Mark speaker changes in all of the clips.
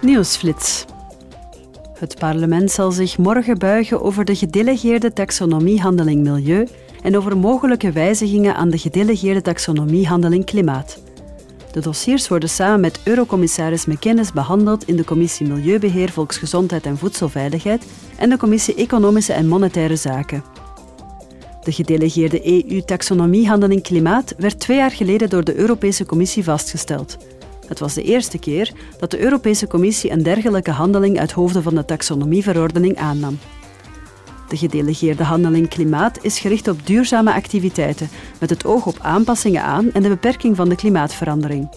Speaker 1: Nieuwsflits. Het parlement zal zich morgen buigen over de gedelegeerde taxonomiehandeling milieu en over mogelijke wijzigingen aan de gedelegeerde taxonomiehandeling klimaat. De dossiers worden samen met Eurocommissaris McKinnis behandeld in de Commissie Milieubeheer, Volksgezondheid en Voedselveiligheid en de Commissie Economische en Monetaire Zaken. De gedelegeerde EU-taxonomiehandeling klimaat werd twee jaar geleden door de Europese Commissie vastgesteld. Het was de eerste keer dat de Europese Commissie een dergelijke handeling uit hoofde van de taxonomieverordening aannam. De gedelegeerde handeling klimaat is gericht op duurzame activiteiten met het oog op aanpassingen aan en de beperking van de klimaatverandering.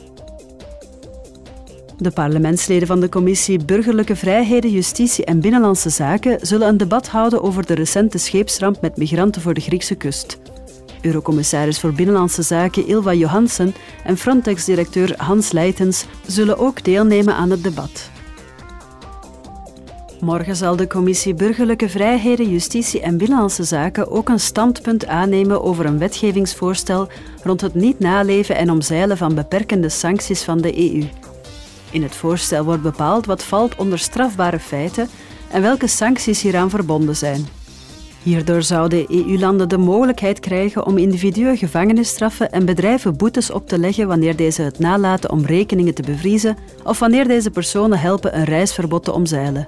Speaker 1: De parlementsleden van de Commissie Burgerlijke Vrijheden, Justitie en Binnenlandse Zaken zullen een debat houden over de recente scheepsramp met migranten voor de Griekse kust. Eurocommissaris voor Binnenlandse Zaken Ilva Johansen en Frontex-directeur Hans Leitens zullen ook deelnemen aan het debat. Morgen zal de Commissie Burgerlijke Vrijheden, Justitie en Binnenlandse Zaken ook een standpunt aannemen over een wetgevingsvoorstel rond het niet naleven en omzeilen van beperkende sancties van de EU. In het voorstel wordt bepaald wat valt onder strafbare feiten en welke sancties hieraan verbonden zijn. Hierdoor zouden EU-landen de mogelijkheid krijgen om individuen gevangenisstraffen en bedrijven boetes op te leggen wanneer deze het nalaten om rekeningen te bevriezen of wanneer deze personen helpen een reisverbod te omzeilen.